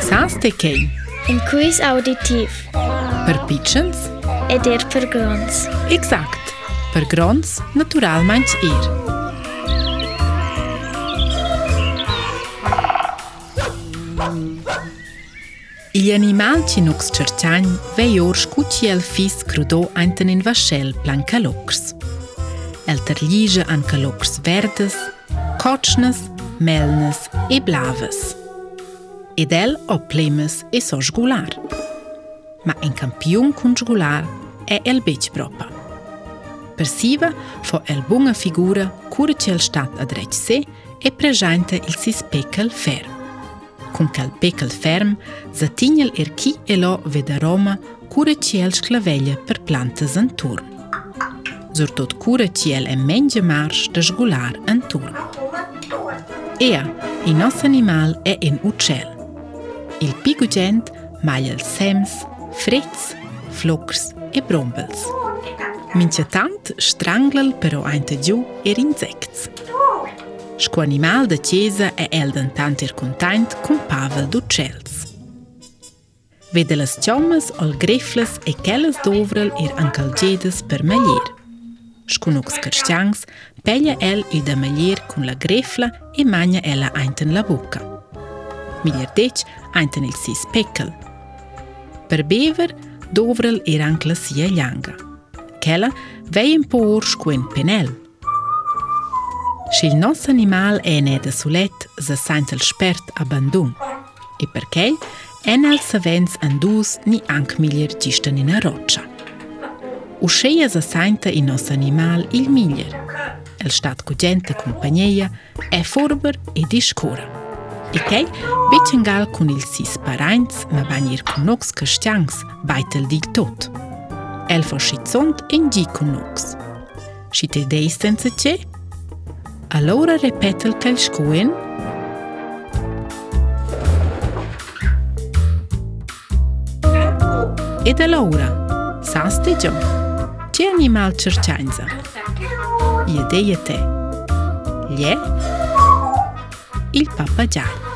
Saste chei? Un quiz auditiv. Per pitchens? Ed er per grons. Exact. Per grons, naturalmein ir. Gli animal ci nux cerciagn vei or scucciel fis crudo einten in vaschel plan calocrs. El terlige an calocrs verdes, cotschnes, melnes e blaves. Ed el o plemes e so sgular. Ma en campion cun sgular è el bec propa. Per siva fo el bunga figura cura cel stat adrec se e presenta il si speckel ferm. Con cal peckel ferm, zatignel er chi e lo veda Roma cura ciel sclaveglia per plantas en turn. Surtot cura ciel e mengia marsch da sgular en turn. Ea, il nostro animal è un uccel. Il pigugent maglia sems, fretz, flocs e brombels. Mince tant stranglel però ainte giù er insects. Sco animal da chiesa è el dentant er containt con pavel d'uccels. Vede las ciommas ol grefles e chelles dovrel er ancalgedes per maglier. Sconux carstiangs peglia el il da maglier con la grefla e magna ella ainten la bocca. Miliardeci Anthony C. Speckle. Per bever dovrel eran classia lianga. Kella veien po urs quen penel. Schil nos animal è ne da sulet za sainz el spert abandon. E perché en al savens andus ni anc milier gistan in a roccia. Usceia za sainta in nos animal il milier. El stat cugente compagnia è forber e discura. Ikej, veç nga kun ilsis parajnës, më banjir kunoks kështjangs, bajtël dik tot. Elfo shqicont e ngji kunoks. Shite dejsten të që? Allora repetël këll shkuen, Ed allora, sasti gjo, që animal qërqanjza? Jedeje te. Lje, il Papa Giallo.